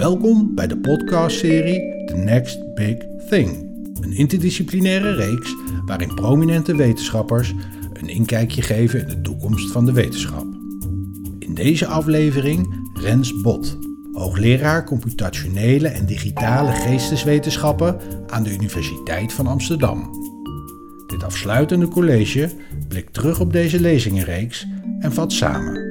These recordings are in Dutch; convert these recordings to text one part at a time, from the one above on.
Welkom bij de podcastserie The Next Big Thing. Een interdisciplinaire reeks waarin prominente wetenschappers een inkijkje geven in de toekomst van de wetenschap. In deze aflevering Rens Bot, hoogleraar computationele en digitale geesteswetenschappen aan de Universiteit van Amsterdam. Dit afsluitende college blikt terug op deze lezingenreeks en vat samen.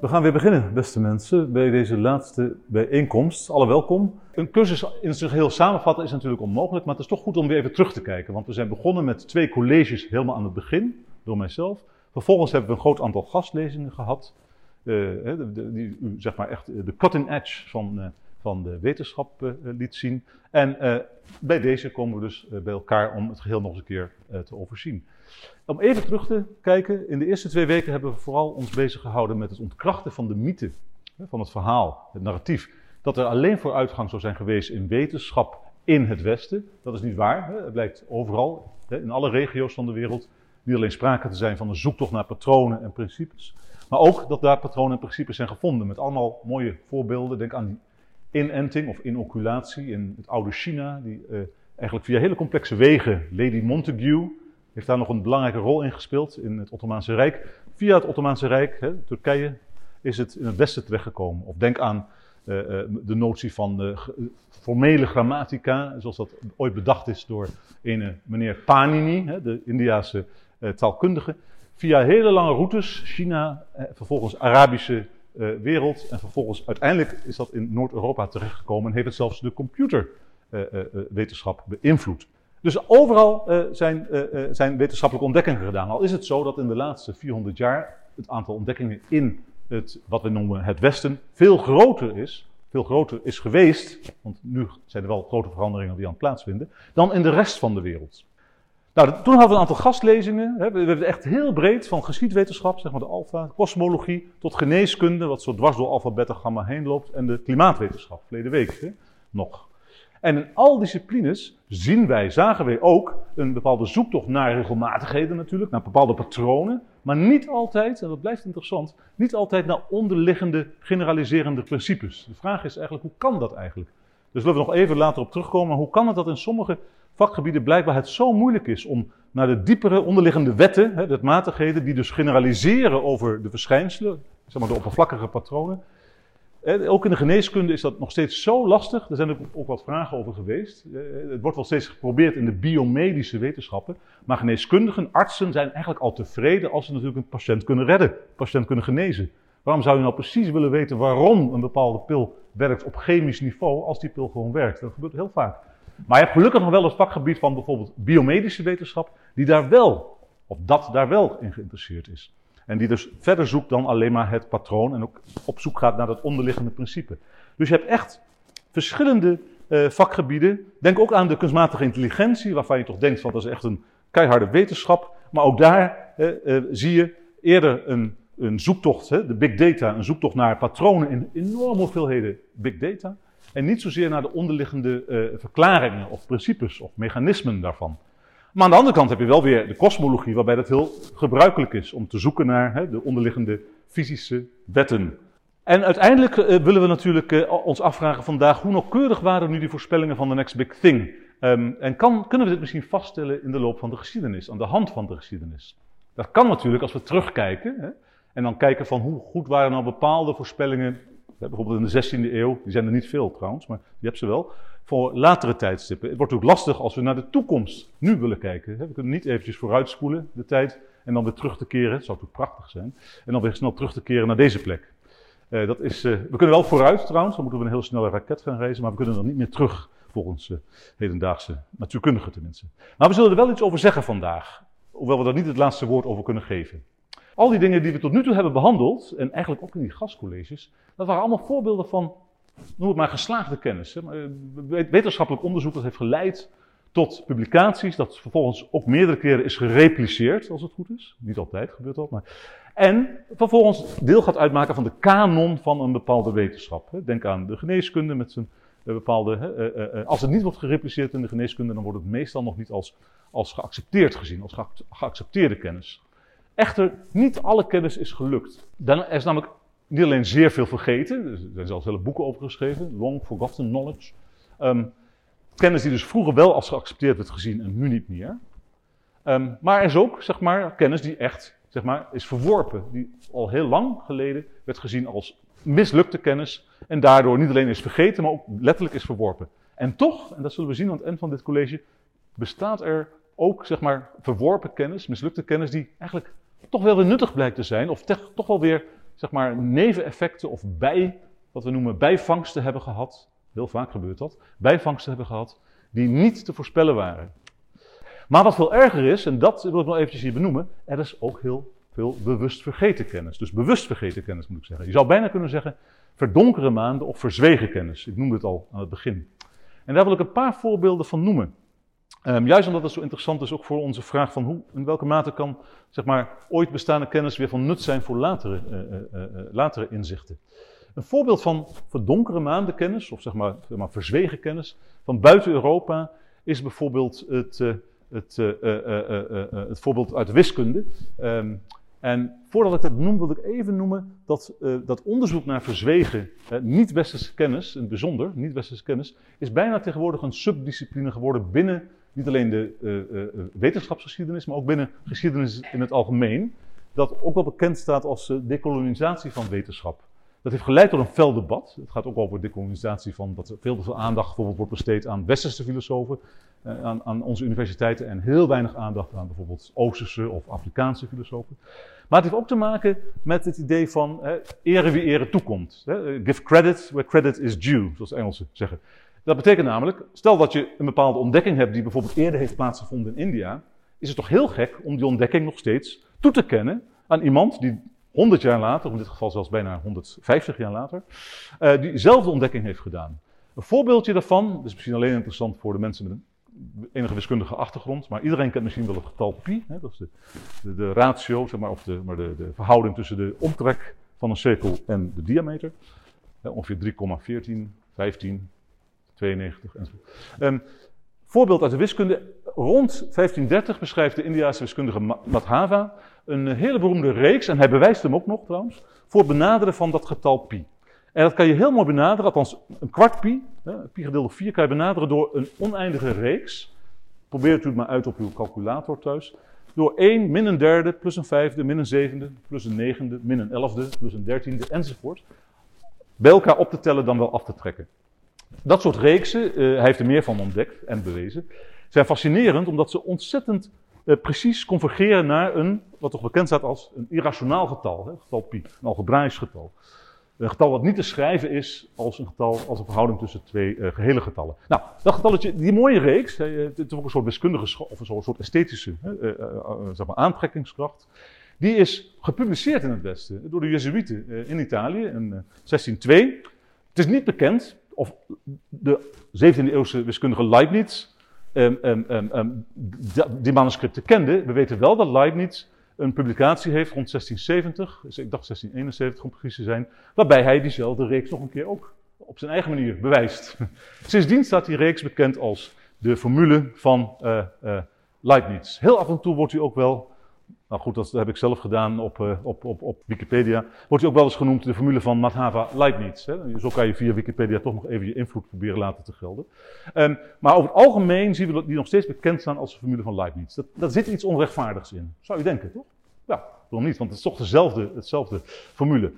We gaan weer beginnen, beste mensen, bij deze laatste bijeenkomst. Alle welkom. Een cursus in zijn geheel samenvatten is natuurlijk onmogelijk, maar het is toch goed om weer even terug te kijken. Want we zijn begonnen met twee colleges helemaal aan het begin, door mijzelf. Vervolgens hebben we een groot aantal gastlezingen gehad, uh, die zeg maar echt de cutting edge van, uh, van de wetenschap uh, liet zien. En bij deze komen we dus bij elkaar om het geheel nog eens een keer te overzien. Om even terug te kijken, in de eerste twee weken hebben we vooral ons bezig gehouden met het ontkrachten van de mythe, van het verhaal, het narratief. Dat er alleen vooruitgang zou zijn geweest in wetenschap in het Westen. Dat is niet waar. Het blijkt overal, in alle regio's van de wereld, niet alleen sprake te zijn van een zoektocht naar patronen en principes. Maar ook dat daar patronen en principes zijn gevonden. Met allemaal mooie voorbeelden. Denk aan inenting of inoculatie in het oude China. Die uh, eigenlijk via hele complexe wegen, Lady Montague, heeft daar nog een belangrijke rol in gespeeld in het Ottomaanse Rijk. Via het Ottomaanse Rijk, hè, Turkije, is het in het Westen terechtgekomen. Of denk aan uh, uh, de notie van uh, formele grammatica, zoals dat ooit bedacht is door een meneer Panini, hè, de Indiase taalkundige. Via hele lange routes, China, vervolgens Arabische wereld en vervolgens uiteindelijk is dat in Noord-Europa terechtgekomen en heeft het zelfs de computerwetenschap beïnvloed. Dus overal zijn, zijn, wetenschappelijke ontdekkingen gedaan. Al is het zo dat in de laatste 400 jaar het aantal ontdekkingen in het, wat we noemen het Westen, veel groter is, veel groter is geweest, want nu zijn er wel grote veranderingen die aan het plaatsvinden, dan in de rest van de wereld. Nou, toen hadden we een aantal gastlezingen. Hè, we hebben echt heel breed, van geschiedwetenschap, zeg maar de alfa, kosmologie, tot geneeskunde, wat zo dwars door alfa, beta, gamma heen loopt, en de klimaatwetenschap, verleden week hè, nog. En in al disciplines zien wij, zagen wij ook een bepaalde zoektocht naar regelmatigheden natuurlijk, naar bepaalde patronen, maar niet altijd, en dat blijft interessant, niet altijd naar onderliggende generaliserende principes. De vraag is eigenlijk, hoe kan dat eigenlijk? Dus willen we nog even later op terugkomen, hoe kan het dat in sommige vakgebieden blijkbaar het zo moeilijk is om naar de diepere onderliggende wetten, hè, de matigheden, die dus generaliseren over de verschijnselen, zeg maar de oppervlakkige patronen, ook in de geneeskunde is dat nog steeds zo lastig. Er zijn er ook wat vragen over geweest. Het wordt wel steeds geprobeerd in de biomedische wetenschappen. Maar geneeskundigen, artsen zijn eigenlijk al tevreden als ze natuurlijk een patiënt kunnen redden, een patiënt kunnen genezen. Waarom zou je nou precies willen weten waarom een bepaalde pil werkt op chemisch niveau als die pil gewoon werkt? Dat gebeurt heel vaak. Maar je hebt gelukkig nog wel het vakgebied van bijvoorbeeld biomedische wetenschap, die daar wel, of dat daar wel in geïnteresseerd is. En die dus verder zoekt dan alleen maar het patroon en ook op zoek gaat naar dat onderliggende principe. Dus je hebt echt verschillende uh, vakgebieden. Denk ook aan de kunstmatige intelligentie, waarvan je toch denkt van dat is echt een keiharde wetenschap. Maar ook daar uh, uh, zie je eerder een, een zoektocht, hè, de big data, een zoektocht naar patronen in enorme hoeveelheden big data. En niet zozeer naar de onderliggende verklaringen of principes of mechanismen daarvan. Maar aan de andere kant heb je wel weer de kosmologie, waarbij dat heel gebruikelijk is om te zoeken naar hè, de onderliggende fysische wetten. En uiteindelijk uh, willen we natuurlijk uh, ons afvragen vandaag hoe nauwkeurig waren nu die voorspellingen van de next big thing? Um, en kan, kunnen we dit misschien vaststellen in de loop van de geschiedenis, aan de hand van de geschiedenis? Dat kan natuurlijk als we terugkijken hè, en dan kijken van hoe goed waren nou bepaalde voorspellingen, bijvoorbeeld in de 16e eeuw, die zijn er niet veel trouwens, maar je hebt ze wel, voor latere tijdstippen. Het wordt ook lastig als we naar de toekomst nu willen kijken. We kunnen niet eventjes vooruitspoelen de tijd en dan weer terug te keren. Het zou toch prachtig zijn. En dan weer snel terug te keren naar deze plek. Uh, dat is, uh, we kunnen wel vooruit trouwens, dan moeten we een heel snelle raket gaan reizen, maar we kunnen dan niet meer terug volgens uh, hedendaagse natuurkundigen tenminste. Maar we zullen er wel iets over zeggen vandaag, hoewel we daar niet het laatste woord over kunnen geven. Al die dingen die we tot nu toe hebben behandeld, en eigenlijk ook in die gastcolleges, dat waren allemaal voorbeelden van noem het maar geslaagde kennis. Eh, wetenschappelijk onderzoek dat heeft geleid tot publicaties, dat vervolgens ook meerdere keren is gerepliceerd, als het goed is. Niet altijd gebeurt dat, maar. En vervolgens deel gaat uitmaken van de kanon van een bepaalde wetenschap. Denk aan de geneeskunde met zijn eh, bepaalde. Eh, als het niet wordt gerepliceerd in de geneeskunde, dan wordt het meestal nog niet als, als geaccepteerd gezien, als geaccepteerde kennis. Echter, niet alle kennis is gelukt. Er is namelijk niet alleen zeer veel vergeten, er zijn zelfs hele boeken over geschreven, long forgotten knowledge. Ehm, kennis die dus vroeger wel als geaccepteerd werd gezien en nu niet meer. Ehm, maar er is ook, zeg maar, kennis die echt, zeg maar, is verworpen. Die al heel lang geleden werd gezien als mislukte kennis en daardoor niet alleen is vergeten, maar ook letterlijk is verworpen. En toch, en dat zullen we zien aan het eind van dit college, bestaat er ook, zeg maar, verworpen kennis, mislukte kennis, die eigenlijk toch wel weer nuttig blijkt te zijn, of toch wel weer, zeg maar, neveneffecten of bij, wat we noemen bijvangsten hebben gehad. Heel vaak gebeurt dat. Bijvangsten hebben gehad, die niet te voorspellen waren. Maar wat veel erger is, en dat wil ik nog eventjes hier benoemen, er is ook heel veel bewust vergeten kennis. Dus bewust vergeten kennis moet ik zeggen. Je zou bijna kunnen zeggen verdonkere maanden of verzwegen kennis. Ik noemde het al aan het begin. En daar wil ik een paar voorbeelden van noemen. Um, juist omdat het zo interessant is ook voor onze vraag van hoe, in welke mate kan zeg maar, ooit bestaande kennis weer van nut zijn voor latere, uh, uh, uh, latere inzichten. Een voorbeeld van verdonkere maanden kennis, of zeg maar, maar verzwegen kennis, van buiten Europa, is bijvoorbeeld het, het, het voorbeeld uit de wiskunde. Um, en voordat ik dat noem, wil ik even noemen dat dat onderzoek naar verzwegen niet-westerse kennis, in het bijzonder niet-westerse kennis, is bijna tegenwoordig een subdiscipline geworden binnen niet alleen de uh, wetenschapsgeschiedenis, maar ook binnen geschiedenis in het algemeen. Dat ook wel bekend staat als decolonisatie van wetenschap. Dat heeft geleid tot een fel debat. Het gaat ook over decolonisatie van dat er veel te veel aandacht bijvoorbeeld wordt besteed aan westerse filosofen, aan, aan onze universiteiten en heel weinig aandacht aan bijvoorbeeld Oosterse of Afrikaanse filosofen. Maar het heeft ook te maken met het idee van hè, ere wie ere toekomt. Hè. Give credit where credit is due, zoals Engelsen zeggen. Dat betekent namelijk, stel dat je een bepaalde ontdekking hebt die bijvoorbeeld eerder heeft plaatsgevonden in India, is het toch heel gek om die ontdekking nog steeds toe te kennen aan iemand die 100 jaar later, in dit geval zelfs bijna 150 jaar later, uh, diezelfde ontdekking heeft gedaan. Een voorbeeldje daarvan, dat is misschien alleen interessant voor de mensen met een enige wiskundige achtergrond, maar iedereen kent misschien wel het getal pi. Hè, dat is de, de, ratio, zeg maar, of de, maar de, de, verhouding tussen de omtrek van een cirkel en de diameter. Hè, ongeveer 3,14, 15, 92 enzovoort. Um, voorbeeld uit de wiskunde. Rond 1530 beschrijft de Indiase wiskundige Madhava een hele beroemde reeks, en hij bewijst hem ook nog trouwens, voor het benaderen van dat getal pi. En dat kan je heel mooi benaderen, althans een kwart pi, hè, pi gedeeld door 4 kan je benaderen door een oneindige reeks. Probeer het u maar uit op uw calculator thuis. Door 1 min een derde, plus een vijfde, min een zevende, plus een negende, min een elfde, plus een dertiende, enzovoort. Bij elkaar op te tellen dan wel af te trekken. Dat soort reeksen, uh, hij heeft er meer van ontdekt en bewezen, zijn fascinerend omdat ze ontzettend uh, precies convergeren naar een, wat toch bekend staat als een irrationaal getal, hè, getal pi, een algebraisch getal. Een getal wat niet te schrijven is als een getal, als een verhouding tussen twee uh, gehele getallen. Nou, dat getalletje, die mooie reeks, het is ook een soort wiskundige of een soort esthetische uh, zeg maar aantrekkingskracht. Die is gepubliceerd in het Westen door de Jezuïeten in Italië in 1602. Het is niet bekend of de 17e eeuwse wiskundige Leibniz um, um, um, die manuscripten kende. We weten wel dat Leibniz een publicatie heeft rond 1670, dus ik dacht 1671 om precies te zijn, waarbij hij diezelfde reeks nog een keer ook op zijn eigen manier bewijst. Sindsdien staat die reeks bekend als de formule van uh, uh, Leibniz. Heel af en toe wordt hij ook wel, nou goed, dat heb ik zelf gedaan op, uh, op, op, op Wikipedia, wordt hij ook wel eens genoemd de formule van Madhava Leibniz. Hè. Zo kan je via Wikipedia toch nog even je invloed proberen laten te gelden. Um, maar over het algemeen zien we die nog steeds bekend staan als de formule van Leibniz. Dat, dat zit iets onrechtvaardigs in, zou je denken, toch? Ja, waarom niet? Want het is toch dezelfde, hetzelfde formule.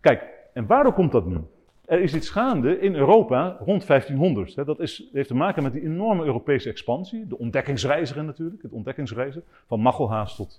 Kijk, en waardoor komt dat nu? Er is iets gaande in Europa rond 1500. Dat is, heeft te maken met die enorme Europese expansie. De ontdekkingsreiziger natuurlijk, het ontdekkingsreizen. Van Machelhaas tot,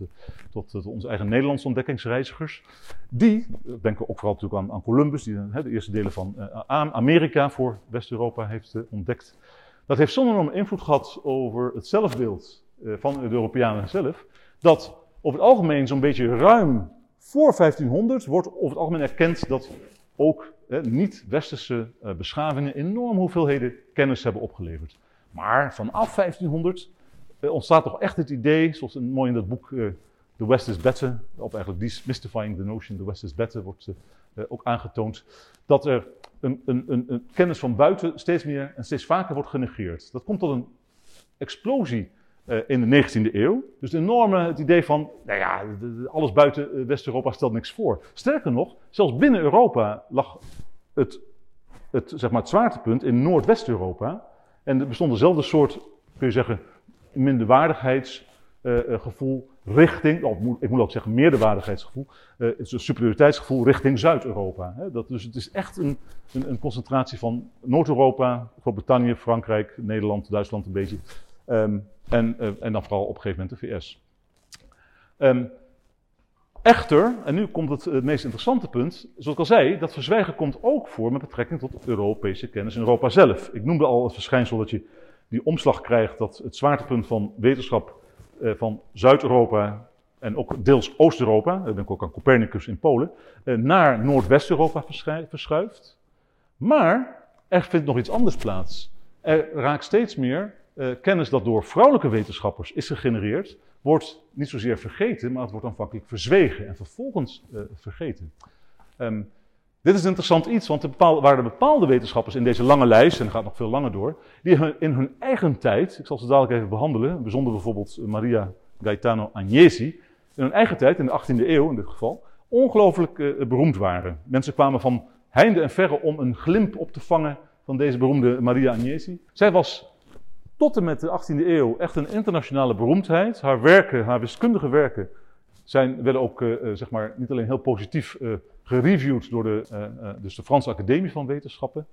tot, tot onze eigen Nederlandse ontdekkingsreizigers. Die, denken ook vooral natuurlijk aan, aan Columbus, die de eerste delen van Amerika voor West-Europa heeft ontdekt. Dat heeft zo'n enorme invloed gehad over het zelfbeeld van de Europeanen zelf. Dat over het algemeen zo'n beetje ruim voor 1500 wordt over het algemeen erkend dat ook eh, niet-westerse eh, beschavingen enorm hoeveelheden kennis hebben opgeleverd. Maar vanaf 1500 eh, ontstaat toch echt het idee, zoals mooi in dat boek uh, The West is Better, of eigenlijk Demystifying the Notion, The West is Better, wordt ook aangetoond, dat er een, een, een, kennis van buiten steeds meer en steeds vaker wordt genegeerd. Dat komt tot een explosie eh, in de 19e eeuw. Dus een enorme het idee van, nou ja, alles buiten eh, West-Europa stelt niks voor. Sterker nog, zelfs binnen Europa lag het, het, zeg maar zwaartepunt in Noordwest-Europa. En er bestond dezelfde soort, kun je zeggen, minderwaardigheidsgevoel uh, richting, of ik moet ook zeggen meerderwaardigheidsgevoel, het een superioriteitsgevoel richting Zuid-Europa. Dus het is echt een, een, een concentratie van Noord-Europa, Groot-Brittannië, Frankrijk, Nederland, Duitsland een beetje. Um, en, uh, en dan vooral op een gegeven moment de VS. Um, echter, en nu komt het, het meest interessante punt, zoals ik al zei, dat verzwijgen komt ook voor met betrekking tot Europese kennis in Europa zelf. Ik noemde al het verschijnsel dat je die omslag krijgt, dat het zwaartepunt van wetenschap uh, van Zuid-Europa en ook deels Oost-Europa, ben ik ook aan Copernicus in Polen, naar Noordwest-Europa verschuift. Maar er vindt nog iets anders plaats. Er raakt steeds meer uh, kennis dat door vrouwelijke wetenschappers is gegenereerd, wordt niet zozeer vergeten, maar het wordt aanvankelijk verzwegen en vervolgens uh, vergeten. Um, dit is een interessant iets, want er bepaalde, waren bepaalde wetenschappers in deze lange lijst, en dat gaat nog veel langer door, die in hun eigen tijd, ik zal ze dadelijk even behandelen, bijzonder bijvoorbeeld Maria Gaetano Agnesi, in hun eigen tijd, in de 18e eeuw in dit geval, ongelooflijk uh, beroemd waren. Mensen kwamen van heinde en verre om een glimp op te vangen van deze beroemde Maria Agnesi. Zij was tot en met de 18e eeuw echt een internationale beroemdheid. Haar werken, haar wiskundige werken, zijn, werden ook uh, zeg maar, niet alleen heel positief uh, gereviewd door de, dus de Franse Academie van Wetenschappen.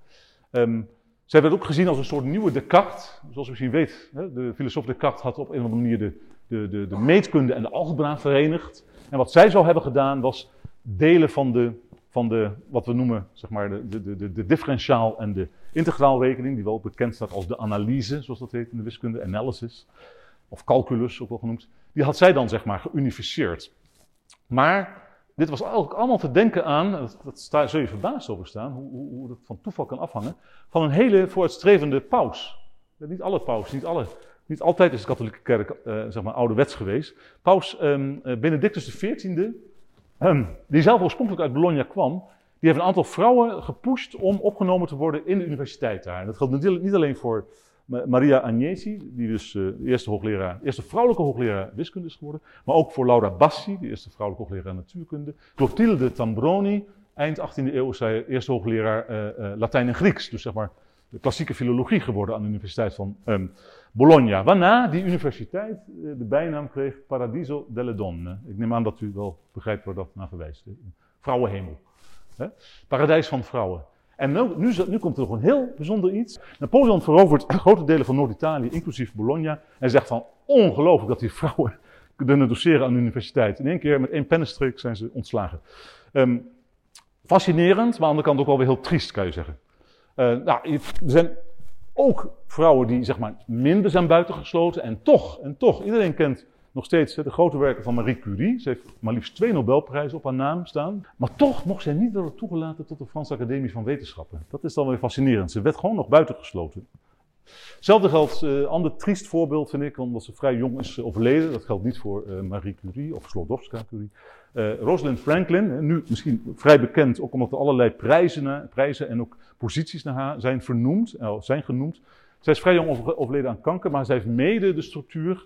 Um, zij werd ook gezien als een soort nieuwe Descartes. Zoals u misschien weet, hè, de filosoof Descartes had op een of andere manier de, de, de, de meetkunde en de algebra verenigd. En wat zij zou hebben gedaan was delen van de, van de wat we noemen zeg maar, de, de, de, de differentiaal en de integraalrekening, die wel bekend staat als de analyse, zoals dat heet in de wiskunde, analysis, of calculus ook wel genoemd, die had zij dan zeg maar geunificeerd. Maar dit was eigenlijk allemaal te denken aan, dat, sta, zul je verbaasd over staan, hoe, hoe, hoe dat van toeval kan afhangen, van een hele vooruitstrevende paus. Niet alle paus, niet alle. Niet altijd is de katholieke kerk uh, zeg maar ouderwets geweest. Paus um, Benedictus XIV, um, die zelf oorspronkelijk uit Bologna kwam, die heeft een aantal vrouwen gepusht om opgenomen te worden in de universiteit daar. En dat geldt niet alleen voor Maria Agnesi, die dus uh, eerste, hoogleraar, eerste vrouwelijke hoogleraar wiskunde is geworden, maar ook voor Laura Bassi, de eerste vrouwelijke hoogleraar natuurkunde. Clotilde Tambroni, eind 18e eeuw, zij eerste hoogleraar uh, uh, Latijn en Grieks, dus zeg maar de klassieke filologie geworden aan de Universiteit van um, Bologna. Waarna die universiteit de bijnaam kreeg Paradiso delle Donne. Ik neem aan dat u wel begrijpt waar dat naar verwijst. Vrouwenhemel. Paradijs van vrouwen. En nu, nu, nu, komt er nog een heel bijzonder iets. Napoleon verovert grote delen van Noord-Italië, inclusief Bologna. En zegt van ongelooflijk dat die vrouwen kunnen doseren aan de universiteit. In één keer met één pennenstreek zijn ze ontslagen. Um, fascinerend, maar aan de andere kant ook wel weer heel triest, kan je zeggen. Uh, nou, er zijn ook vrouwen die zeg maar minder zijn buitengesloten. En toch, en toch, iedereen kent nog steeds de grote werken van Marie Curie. Ze heeft maar liefst twee Nobelprijzen op haar naam staan. Maar toch mocht zij niet worden toegelaten tot de Franse Academie van Wetenschappen. Dat is dan weer fascinerend. Ze werd gewoon nog buitengesloten. Hetzelfde geldt, een uh, ander triest voorbeeld vind ik, omdat ze vrij jong is overleden. Dat geldt niet voor uh, Marie Curie of Slodowska-Curie. Uh, Rosalind Franklin, nu misschien vrij bekend, ook omdat er allerlei prijzen, prijzen en ook posities naar haar zijn vernoemd, zijn genoemd. Zij is vrij jong overleden aan kanker, maar zij heeft mede de structuur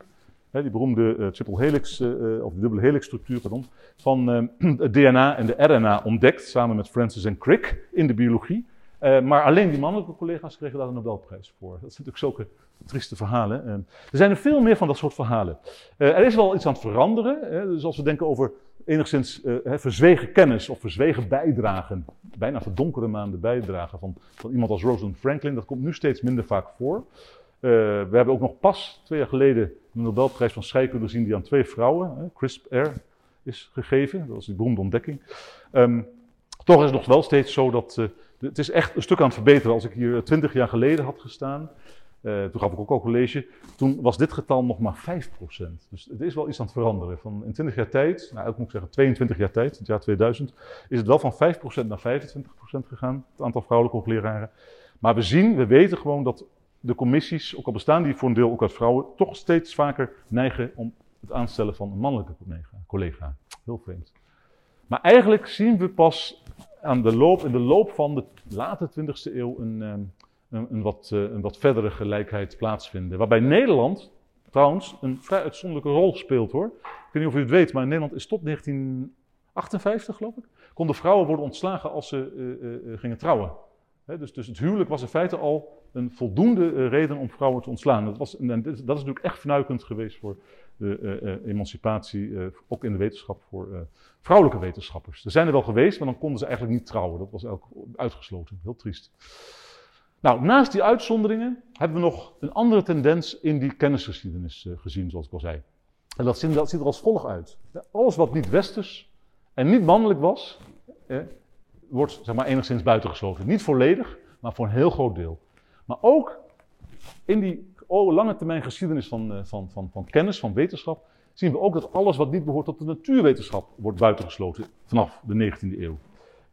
die beroemde uh, triple helix, uh, of dubbele helix structuur, pardon, van uh, het DNA en de RNA ontdekt, samen met Francis en Crick in de biologie. maar alleen die mannelijke collega's kregen daar een Nobelprijs voor. Dat zijn natuurlijk zulke trieste verhalen. er zijn er veel meer van dat soort verhalen. er is wel iets aan het veranderen. Hè, dus als we denken over enigszins verzwegen kennis of verzwegen bijdragen, bijna verdonkere maanden bijdragen van, van iemand als Rosalind Franklin, dat komt nu steeds minder vaak voor. Uh, we hebben ook nog pas twee jaar geleden de Nobelprijs van scheikunde gezien die aan twee vrouwen, CRISPR, is gegeven. Dat was die beroemde ontdekking. Um, toch is het nog wel steeds zo dat uh, het is echt een stuk aan het verbeteren. Als ik hier twintig jaar geleden had gestaan, uh, toen gaf ik ook al college, toen was dit getal nog maar 5%. Dus het is wel iets aan het veranderen. Van in 20 jaar tijd, nou ik moet zeggen 22 jaar tijd, het jaar 2000, is het wel van 5% naar 25% gegaan, het aantal vrouwelijke hoogleraren. Maar we zien, we weten gewoon dat de commissies, ook al bestaan die voor een deel ook uit vrouwen, toch steeds vaker neigen om het aanstellen van een mannelijke collega. Heel vreemd. Maar eigenlijk zien we pas aan de loop, in de loop van de late 20e eeuw een, een, een, wat, een wat verdere gelijkheid plaatsvinden. Waarbij Nederland trouwens een vrij uitzonderlijke rol speelt hoor. Ik weet niet of u het weet, maar in Nederland is tot 1958 geloof ik, konden vrouwen worden ontslagen als ze uh, uh, gingen trouwen. Dus, dus het huwelijk was in feite al een voldoende reden om vrouwen te ontslaan. Dat, was, en dat is natuurlijk echt fnuikend geweest voor de emancipatie, ook in de wetenschap, voor vrouwelijke wetenschappers. Er zijn er wel geweest, maar dan konden ze eigenlijk niet trouwen. Dat was uitgesloten. Heel triest. Nou, naast die uitzonderingen hebben we nog een andere tendens in die kennisgeschiedenis gezien, zoals ik al zei. En dat ziet, dat ziet, er als volgt uit. Alles wat niet westers en niet mannelijk was, eh, wordt zeg maar, enigszins buitengesloten. Niet volledig, maar voor een heel groot deel. Maar ook in die lange termijn geschiedenis van, uh, van, van, van kennis, van wetenschap, zien we ook dat alles wat niet behoort tot de natuurwetenschap wordt buitengesloten vanaf de 19e eeuw.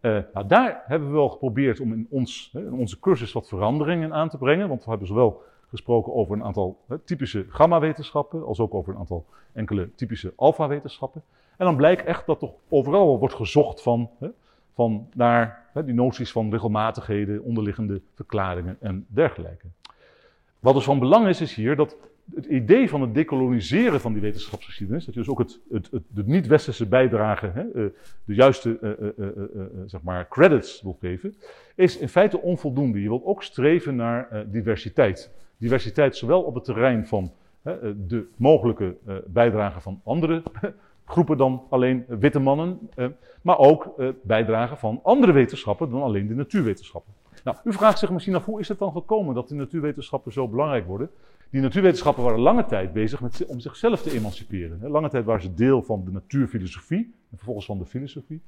Uh, nou, daar hebben we wel geprobeerd om in, ons, in onze cursus wat veranderingen aan te brengen. Want we hebben zowel gesproken over een aantal hè, typische gamma-wetenschappen, als ook over een aantal enkele typische alpha-wetenschappen. En dan blijkt echt dat toch overal wordt gezocht van, hè, van naar die noties van regelmatigheden, onderliggende verklaringen en dergelijke. Wat dus van belang is, is hier dat het idee van het decoloniseren van die wetenschapsgeschiedenis, dat je dus ook het, het, het de niet-westerse bijdrage, hè, eh, de juiste uh, uh, zeg maar credits wil geven, is in feite onvoldoende. Je wilt ook streven naar diversiteit. Diversiteit zowel op het terrein van de mogelijke bijdrage van andere groepen dan alleen witte mannen, maar ook bijdrage van andere wetenschappen dan alleen de natuurwetenschappen. Nou, u vraagt zich misschien af hoe is het dan gekomen dat de natuurwetenschappen zo belangrijk worden? Die natuurwetenschappen waren lange tijd bezig met, om zichzelf te emanciperen. Lange tijd waren ze deel van de natuurfilosofie en vervolgens van de filosofie.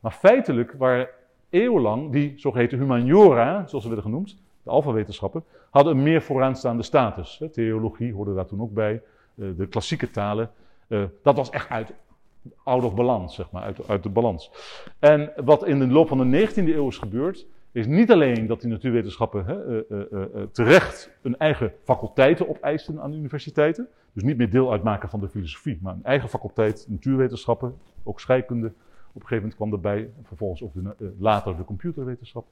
Maar feitelijk waren eeuwenlang die zogeheten humaniora, zoals ze werden genoemd, de alfawetenschappen, hadden een meer vooraanstaande status. Theologie hoorde daar toen ook bij, eh, de klassieke talen. Eh, dat was echt uit, out of balance, zeg maar, uit, uit de balans. En wat in de loop van de 19e eeuw is gebeurd, is niet alleen dat die natuurwetenschappen hè, uh, uh, terecht een eigen faculteiten opeisen aan de universiteiten. Dus niet meer deel uitmaken van de filosofie, maar een eigen faculteit natuurwetenschappen, ook scheikunde. Op een gegeven moment kwam erbij, vervolgens ook de, later de computerwetenschap.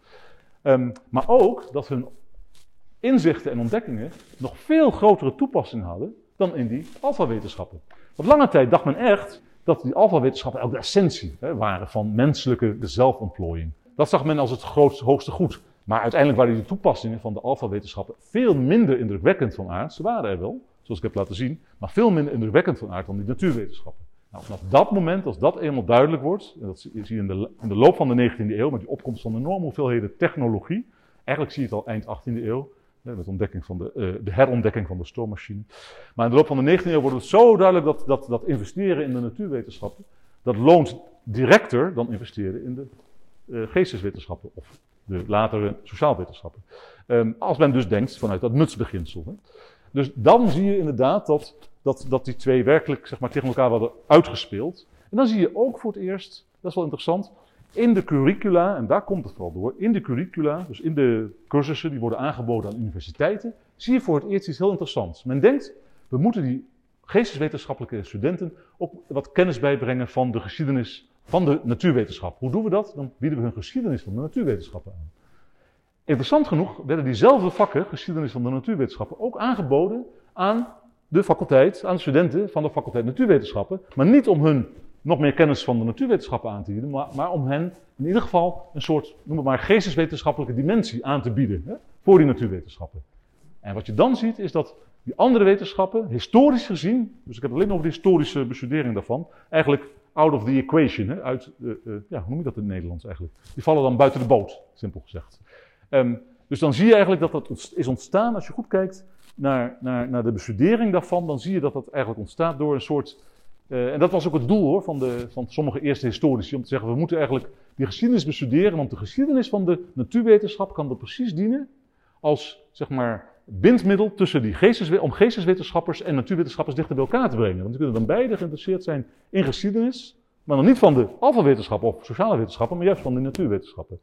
Um, maar ook dat hun inzichten en ontdekkingen nog veel grotere toepassing hadden dan in die alfawetenschappen. Op lange tijd dacht men echt dat die alfawetenschappen ook de essentie hè, waren van menselijke zelfontplooiing. Dat zag men als het grootste, hoogste goed. Maar uiteindelijk waren die toepassingen van de alfawetenschappen veel minder indrukwekkend van aard. Ze waren er wel, zoals ik heb laten zien, maar veel minder indrukwekkend van aard dan die natuurwetenschappen. Nou, vanaf dat moment, als dat eenmaal duidelijk wordt, en dat zie je in de, de loop van de 19e eeuw, met die opkomst van enorme hoeveelheden technologie, eigenlijk zie je het al eind 18e eeuw, met ontdekking van de, uh, de herontdekking van de stoommachine. Maar in de loop van de 19e eeuw wordt het zo duidelijk dat, dat, dat investeren in de natuurwetenschappen, dat loont directer dan investeren in de uh, geesteswetenschappen of de latere sociaalwetenschappen. Um, als men dus denkt vanuit dat nutsbeginsel. Hè. Dus dan zie je inderdaad dat, dat, dat die twee werkelijk zeg maar, tegen elkaar worden uitgespeeld. En dan zie je ook voor het eerst, dat is wel interessant, in de curricula, en daar komt het vooral door, in de curricula, dus in de cursussen die worden aangeboden aan universiteiten, zie je voor het eerst iets heel interessants. Men denkt, we moeten die geesteswetenschappelijke studenten ook wat kennis bijbrengen van de geschiedenis van de natuurwetenschap. Hoe doen we dat? Dan bieden we hun geschiedenis van de natuurwetenschappen aan. Interessant genoeg werden diezelfde vakken, geschiedenis van de natuurwetenschappen, ook aangeboden aan de faculteit, aan de studenten van de faculteit natuurwetenschappen. Maar niet om hun nog meer kennis van de natuurwetenschappen aan te bieden, maar, maar om hen in ieder geval een soort, noem het maar, geesteswetenschappelijke dimensie aan te bieden hè, voor die natuurwetenschappen. En wat je dan ziet is dat die andere wetenschappen, historisch gezien, dus ik heb alleen over de historische bestudering daarvan, eigenlijk out of the equation, hè, uit, uh, ja, hoe noem je dat in het Nederlands eigenlijk? Die vallen dan buiten de boot, simpel gezegd. Um, dus dan zie je eigenlijk dat dat is ontstaan, als je goed kijkt naar, naar, naar de bestudering daarvan, dan zie je dat dat eigenlijk ontstaat door een soort, uh, en dat was ook het doel hoor, van, de, van sommige eerste historici, om te zeggen, we moeten eigenlijk die geschiedenis bestuderen, want de geschiedenis van de natuurwetenschap kan er precies dienen als, zeg maar, bindmiddel tussen die om geesteswetenschappers en natuurwetenschappers dichter bij elkaar te brengen. Want die kunnen dan beide geïnteresseerd zijn in geschiedenis, maar dan niet van de alfawetenschappen of sociale wetenschappen, maar juist van de natuurwetenschappen.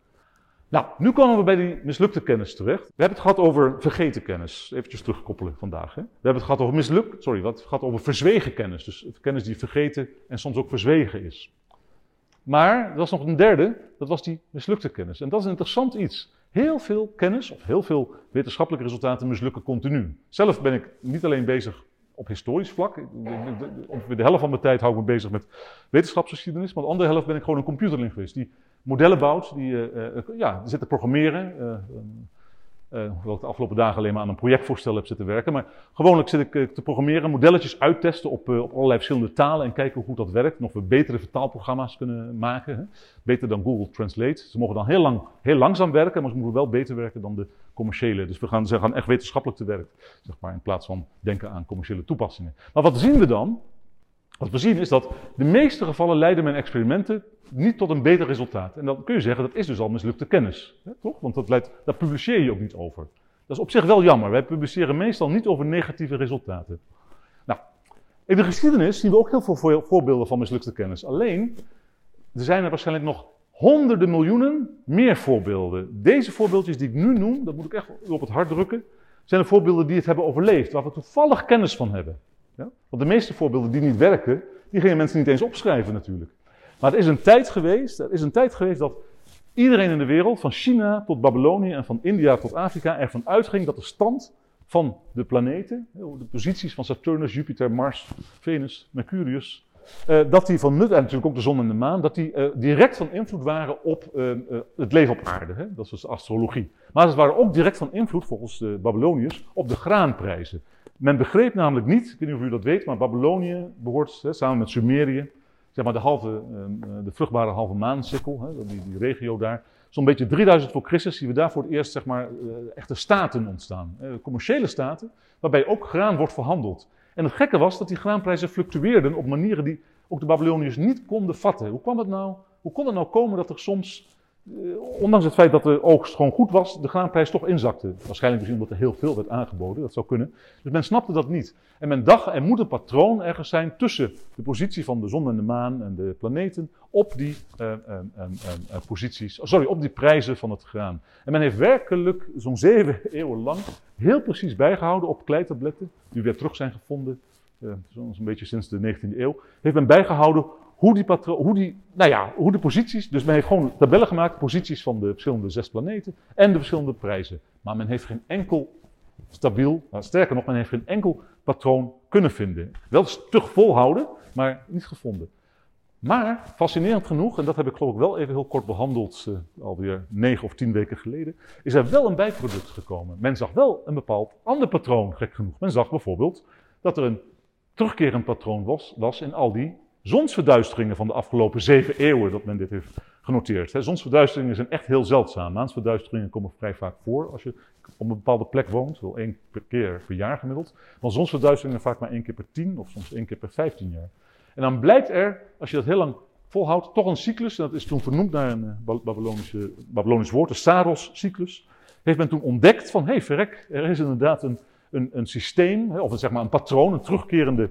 Nou, nu komen we bij die mislukte kennis terecht. We hebben het gehad over vergeten kennis. Eventjes terugkoppelen vandaag. Hè? We hebben het gehad over mislukt, sorry, we gehad over verzwegen kennis. Dus kennis die vergeten en soms ook verzwegen is. Maar er was nog een derde, dat was die mislukte kennis. En dat is een interessant iets. Heel veel kennis of heel veel wetenschappelijke resultaten mislukken continu. Zelf ben ik niet alleen bezig op historisch vlak. Ongeveer de helft van mijn tijd hou ik me bezig met wetenschapsgeschiedenis, maar de andere helft ben ik gewoon een computerlinguist die modellen bouwt, die uh, ja, zit te programmeren. Hoewel ik de afgelopen dagen alleen maar aan een projectvoorstel heb zitten werken. Maar gewoonlijk zit ik te programmeren, modelletjes uittesten op, op allerlei verschillende talen en kijken hoe goed dat werkt. Of we betere vertaalprogramma's kunnen maken. Hè. Beter dan Google Translate. Ze mogen dan heel, lang, heel langzaam werken, maar ze moeten wel beter werken dan de commerciële. Dus we gaan, ze gaan echt wetenschappelijk te werk, zeg maar, in plaats van denken aan commerciële toepassingen. Maar wat zien we dan? Wat we zien is dat de meeste gevallen leiden mijn experimenten niet tot een beter resultaat. En dan kun je zeggen, dat is dus al mislukte kennis. Hè, toch? Want dat daar publiceer je ook niet over. Dat is op zich wel jammer. Wij publiceren meestal niet over negatieve resultaten. Nou, in de geschiedenis zien we ook heel veel voorbeelden van mislukte kennis. Alleen, er zijn er waarschijnlijk nog honderden miljoenen meer voorbeelden. Deze voorbeeldjes die ik nu noem, dat moet ik echt op het hart drukken, zijn de voorbeelden die het hebben overleefd, waar we toevallig kennis van hebben. Ja? Want de meeste voorbeelden die niet werken, die gingen mensen niet eens opschrijven natuurlijk. Maar er is een tijd geweest, er is een tijd geweest dat iedereen in de wereld, van China tot Babylonië en van India tot Afrika, ervan uitging dat de stand van de planeten, de posities van Saturnus, Jupiter, Mars, Venus, Mercurius, dat die van nut, en natuurlijk ook de zon en de maan, dat die uh, direct van invloed waren op uh, het leven op aarde. Hè? Dat is dus astrologie. Maar ze waren ook direct van invloed, volgens de Babyloniërs, op de graanprijzen. Men begreep namelijk niet, ik weet niet of u dat weet, maar Babylonië behoort hè, samen met Sumerië zeg maar de, halve, eh, de vruchtbare halve maansikkel, die, die regio daar. Zo'n beetje 3000 voor Christus zien we daar voor het eerst zeg maar, echte staten ontstaan. Commerciële staten, waarbij ook graan wordt verhandeld. En het gekke was dat die graanprijzen fluctueerden op manieren die ook de Babyloniërs niet konden vatten. Hoe kwam het nou? Hoe kon het nou komen dat er soms ondanks het feit dat de oogst gewoon goed was, de graanprijs toch inzakte. Waarschijnlijk misschien omdat er heel veel werd aangeboden, dat zou kunnen. Dus men snapte dat niet. En men dacht, er moet een patroon ergens zijn tussen de positie van de zon en de maan en de planeten op die uh, uh, posities, sorry, op die prijzen van het graan. En men heeft werkelijk zo'n zeven eeuwen lang heel precies bijgehouden op kleitabletten, die weer terug zijn gevonden, zo'n beetje sinds de 19e eeuw, heeft men bijgehouden hoe die, hoe die, nou ja, hoe de posities, dus men heeft gewoon tabellen gemaakt, posities van de verschillende zes planeten en de verschillende prijzen. Maar men heeft geen enkel stabiel, nou, sterker nog, men heeft geen enkel patroon kunnen vinden. Wel stug volhouden, maar niet gevonden. Maar, fascinerend genoeg, en dat heb ik geloof ik wel even heel kort behandeld, uh, alweer negen of tien weken geleden, is er wel een bijproduct gekomen. Men zag wel een bepaald ander patroon, gek genoeg. Men zag bijvoorbeeld dat er een terugkerend patroon was, was in al die zonsverduisteringen van de afgelopen zeven eeuwen dat men dit heeft genoteerd. Zonsverduisteringen zijn echt heel zeldzaam. Maansverduisteringen komen vrij vaak voor als je op een bepaalde plek woont, wel één keer per jaar gemiddeld. Maar zonsverduisteringen vaak maar één keer per tien of soms één keer per vijftien jaar. En dan blijkt er, als je dat heel lang volhoudt, toch een cyclus, en dat is toen vernoemd naar een eh, Babylonische, Babylonisch woord, de Saros-cyclus. Heeft men toen ontdekt van, hé hey, verrek, er is inderdaad een, een, een systeem, of zeg maar een patroon, een terugkerende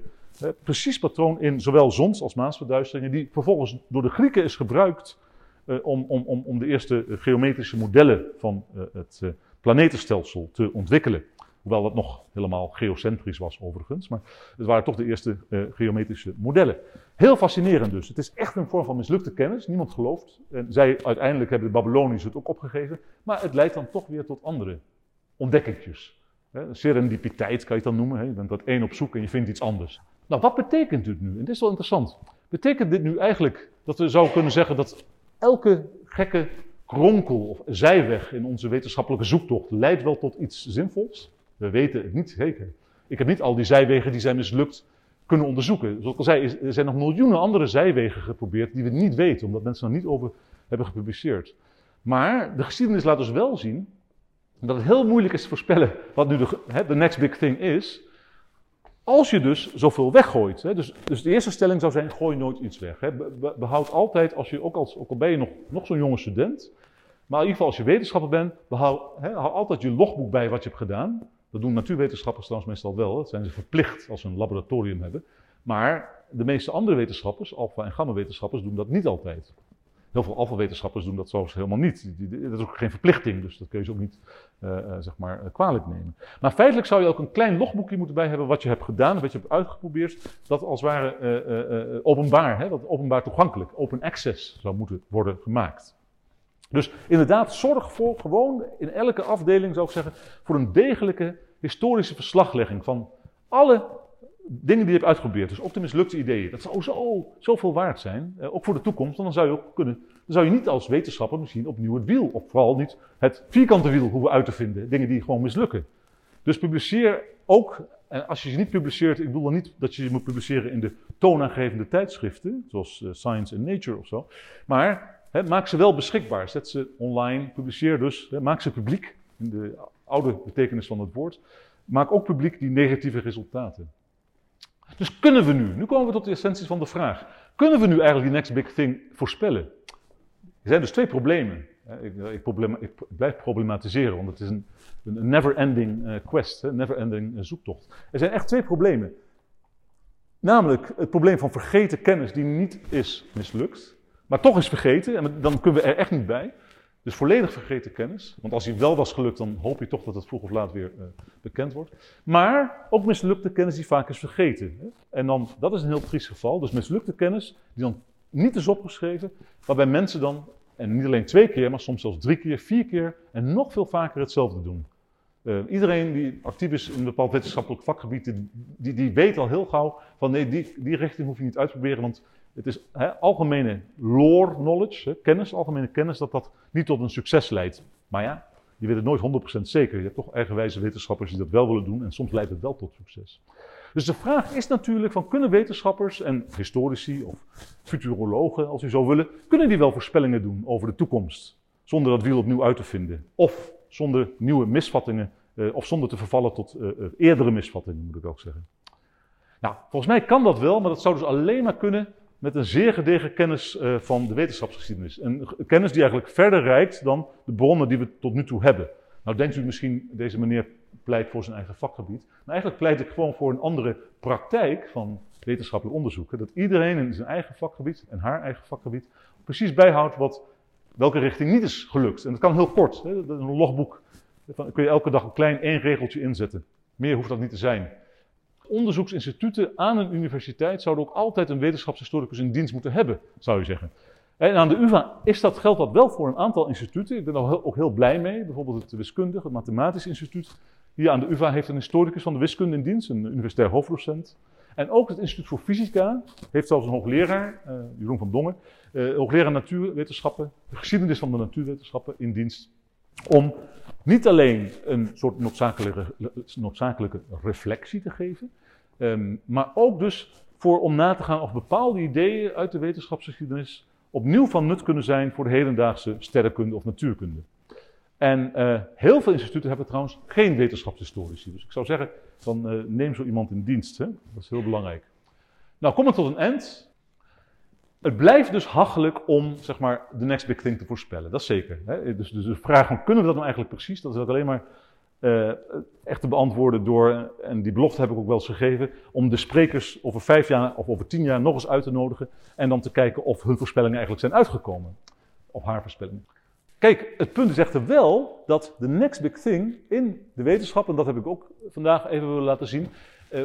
precies patroon in zowel zons- als maansverduisteringen, die vervolgens door de Grieken is gebruikt uh, om, om, om, om de eerste geometrische modellen van uh, het planetenstelsel te ontwikkelen. Hoewel dat nog helemaal geocentrisch was overigens, maar het waren toch de eerste geometrische modellen. Heel fascinerend dus. Het is echt een vorm van mislukte kennis, niemand gelooft. En zij uiteindelijk hebben de Babyloniërs het ook opgegeven, maar het leidt dan toch weer tot andere ontdekkingjes. Serendipiteit kan je het dan noemen. Hè? Je bent wat één op zoek en je vindt iets anders. Nou, wat betekent dit nu? En dit is wel interessant. Betekent dit nu eigenlijk dat we zouden kunnen zeggen dat elke gekke kronkel of zijweg in onze wetenschappelijke zoektocht leidt wel tot iets zinvols? We weten het niet zeker. Ik heb niet al die zijwegen die zijn mislukt kunnen onderzoeken. Zoals ik al zei, er zijn nog miljoenen andere zijwegen geprobeerd die we niet weten, omdat mensen er niet over hebben gepubliceerd. Maar de geschiedenis laat dus wel zien dat het heel moeilijk is te voorspellen wat nu de next big thing is. Als je dus zoveel weggooit, hè, dus, dus de eerste stelling zou zijn, gooi nooit iets weg. Hè. behoud altijd, als je, ook, als, ook al ben je nog, nog zo'n jonge student, maar in ieder geval als je wetenschapper bent, behoud, hè, hou altijd je logboek bij wat je hebt gedaan. Dat doen natuurwetenschappers trouwens meestal wel, dat zijn ze verplicht als ze een laboratorium hebben. Maar de meeste andere wetenschappers, alfa- en gamma-wetenschappers, doen dat niet altijd. Heel veel alfawetenschappers doen dat zelfs helemaal niet. Dat is ook geen verplichting, dus dat kun je ze ook niet zeg maar, uh, kwalijk nemen. Maar feitelijk zou je ook een klein logboekje moeten bij hebben wat je hebt gedaan, wat je hebt uitgeprobeerd, dat als het ware openbaar, hè, dat openbaar toegankelijk, open access zou moeten worden gemaakt. Dus inderdaad, zorg voor gewoon in elke afdeling, zou ik zeggen, voor een degelijke historische verslaglegging van alle dingen die je hebt uitgeprobeerd, dus ook de mislukte ideeën, dat zou zo, zoveel waard zijn, eh, ook voor de toekomst. Dan zou je ook kunnen, dan zou je niet als wetenschapper misschien opnieuw het wiel, of vooral niet het vierkante wiel hoeven uit te vinden, dingen die gewoon mislukken. Dus publiceer ook, en als je ze niet publiceert, ik bedoel dan niet dat je ze moet publiceren in de toonaangevende tijdschriften, zoals uh, Science and Nature of zo, maar maak ze wel beschikbaar. Zet ze online, publiceer dus, maak ze publiek, in de oude betekenis van het woord. Maak ook publiek die negatieve resultaten. Dus kunnen we nu, nu komen we tot de essentie van de vraag, kunnen we nu eigenlijk die next big thing voorspellen? Er zijn dus twee problemen. Ik, ik, ik blijf problematiseren, want het is een, een never-ending quest, een never-ending uh, zoektocht. Er zijn echt twee problemen. Namelijk het probleem van vergeten kennis die niet is mislukt, maar toch is vergeten, en dan kunnen we er echt niet bij. Dus volledig vergeten kennis. Want als hij wel was gelukt, dan hoop je toch dat het vroeg of laat weer bekend wordt. Maar ook mislukte kennis die vaak is vergeten. En dan, dat is een heel triest geval. Dus mislukte kennis die dan niet is opgeschreven, waarbij mensen dan, en niet alleen twee keer, maar soms zelfs drie keer, vier keer en nog veel vaker hetzelfde doen. Uh, iedereen die actief is in een bepaald wetenschappelijk vakgebied, die, die weet al heel gauw van nee, die, die richting hoef je niet uit te proberen, want het is algemene lore knowledge, kennis, algemene kennis, dat dat niet tot een succes leidt. Maar ja, je weet het nooit 100% zeker. Je hebt toch eigenwijze wetenschappers die dat wel willen doen en soms leidt het wel tot succes. Dus de vraag is natuurlijk van kunnen wetenschappers en historici of futurologen, als u zo willen, kunnen die wel voorspellingen doen over de toekomst zonder dat wiel opnieuw uit te vinden? Of zonder nieuwe misvattingen eh, of zonder te vervallen tot uh, eerdere misvattingen, moet ik ook zeggen. Nou, volgens mij kan dat wel, maar dat zou dus alleen maar kunnen met een zeer gedegen kennis van de wetenschapsgeschiedenis. Een kennis die eigenlijk verder reikt dan de bronnen die we tot nu toe hebben. Nou denkt u misschien, deze meneer pleit voor zijn eigen vakgebied. Maar eigenlijk pleit ik gewoon voor een andere praktijk van wetenschappelijk onderzoek. Dat iedereen in zijn eigen vakgebied en haar eigen vakgebied precies bijhoudt wat, welke richting niet is gelukt. En dat kan heel kort. Hè? Een logboek. Dan kun je elke dag een klein één regeltje inzetten. Meer hoeft dat niet te zijn. Onderzoeksinstituten aan een universiteit zouden ook altijd een wetenschapshistoricus in dienst moeten hebben, zou je zeggen. En aan de UvA is dat, geldt dat wel voor een aantal instituten. Ik ben daar ook heel blij mee. Bijvoorbeeld het wiskundige, het mathematisch instituut. Hier aan de UvA heeft een historicus van de wiskunde in dienst, een universitair hoofddocent. En ook het Instituut voor Fysica heeft zelfs een hoogleraar, uh, Jeroen van Dongen, uh, hoogleraar natuurwetenschappen, de geschiedenis van de natuurwetenschappen in dienst. Om niet alleen een soort noodzakelijke, reflectie te geven, um, maar ook dus voor om na te gaan of bepaalde ideeën uit de wetenschapsgeschiedenis opnieuw van nut kunnen zijn voor de hedendaagse sterrenkunde of natuurkunde. En uh, heel veel instituten hebben trouwens geen wetenschapshistorici. Dus ik zou zeggen, dan uh, neem zo iemand in dienst. Hè? Dat is heel belangrijk. Nou, kom ik tot een eind. Het blijft dus hachelijk om zeg maar, de next big thing te voorspellen. Dat is zeker. Hè? Dus, dus, de vraag van kunnen we dat nou eigenlijk precies? Dat is alleen maar uh, echt te beantwoorden door, en die belofte heb ik ook wel eens gegeven, om de sprekers over vijf jaar of over tien jaar nog eens uit te nodigen. En dan te kijken of hun voorspellingen eigenlijk zijn uitgekomen. Of haar voorspellingen. Kijk, het punt is echter wel dat de next big thing in de wetenschap, en dat heb ik ook vandaag even willen laten zien, uh,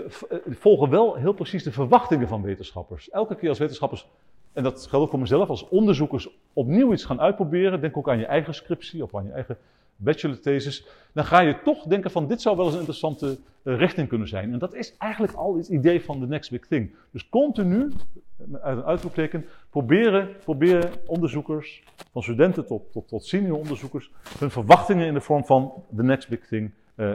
volgen wel heel precies de verwachtingen van wetenschappers. Elke keer als wetenschappers en dat geldt ook voor mezelf, als onderzoekers opnieuw iets gaan uitproberen, denk ook aan je eigen scriptie of aan je eigen bachelorthesis, dan ga je toch denken van dit zou wel eens een interessante uh, richting kunnen zijn. En dat is eigenlijk al het idee van de next big thing. Dus continu, uit een uitroepteken, proberen, proberen onderzoekers, van studenten tot, tot, tot senior onderzoekers, hun verwachtingen in de vorm van de next big thing uh,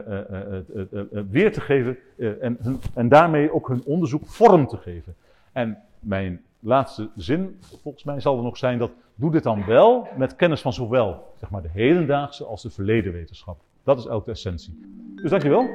weer te geven en, hun, en daarmee ook hun onderzoek vorm te geven. En mijn laatste zin, volgens mij, zal er nog zijn dat doe dit dan wel met kennis van zowel zeg maar, de hedendaagse als de verleden wetenschap. Dat is ook de essentie. Dus dankjewel.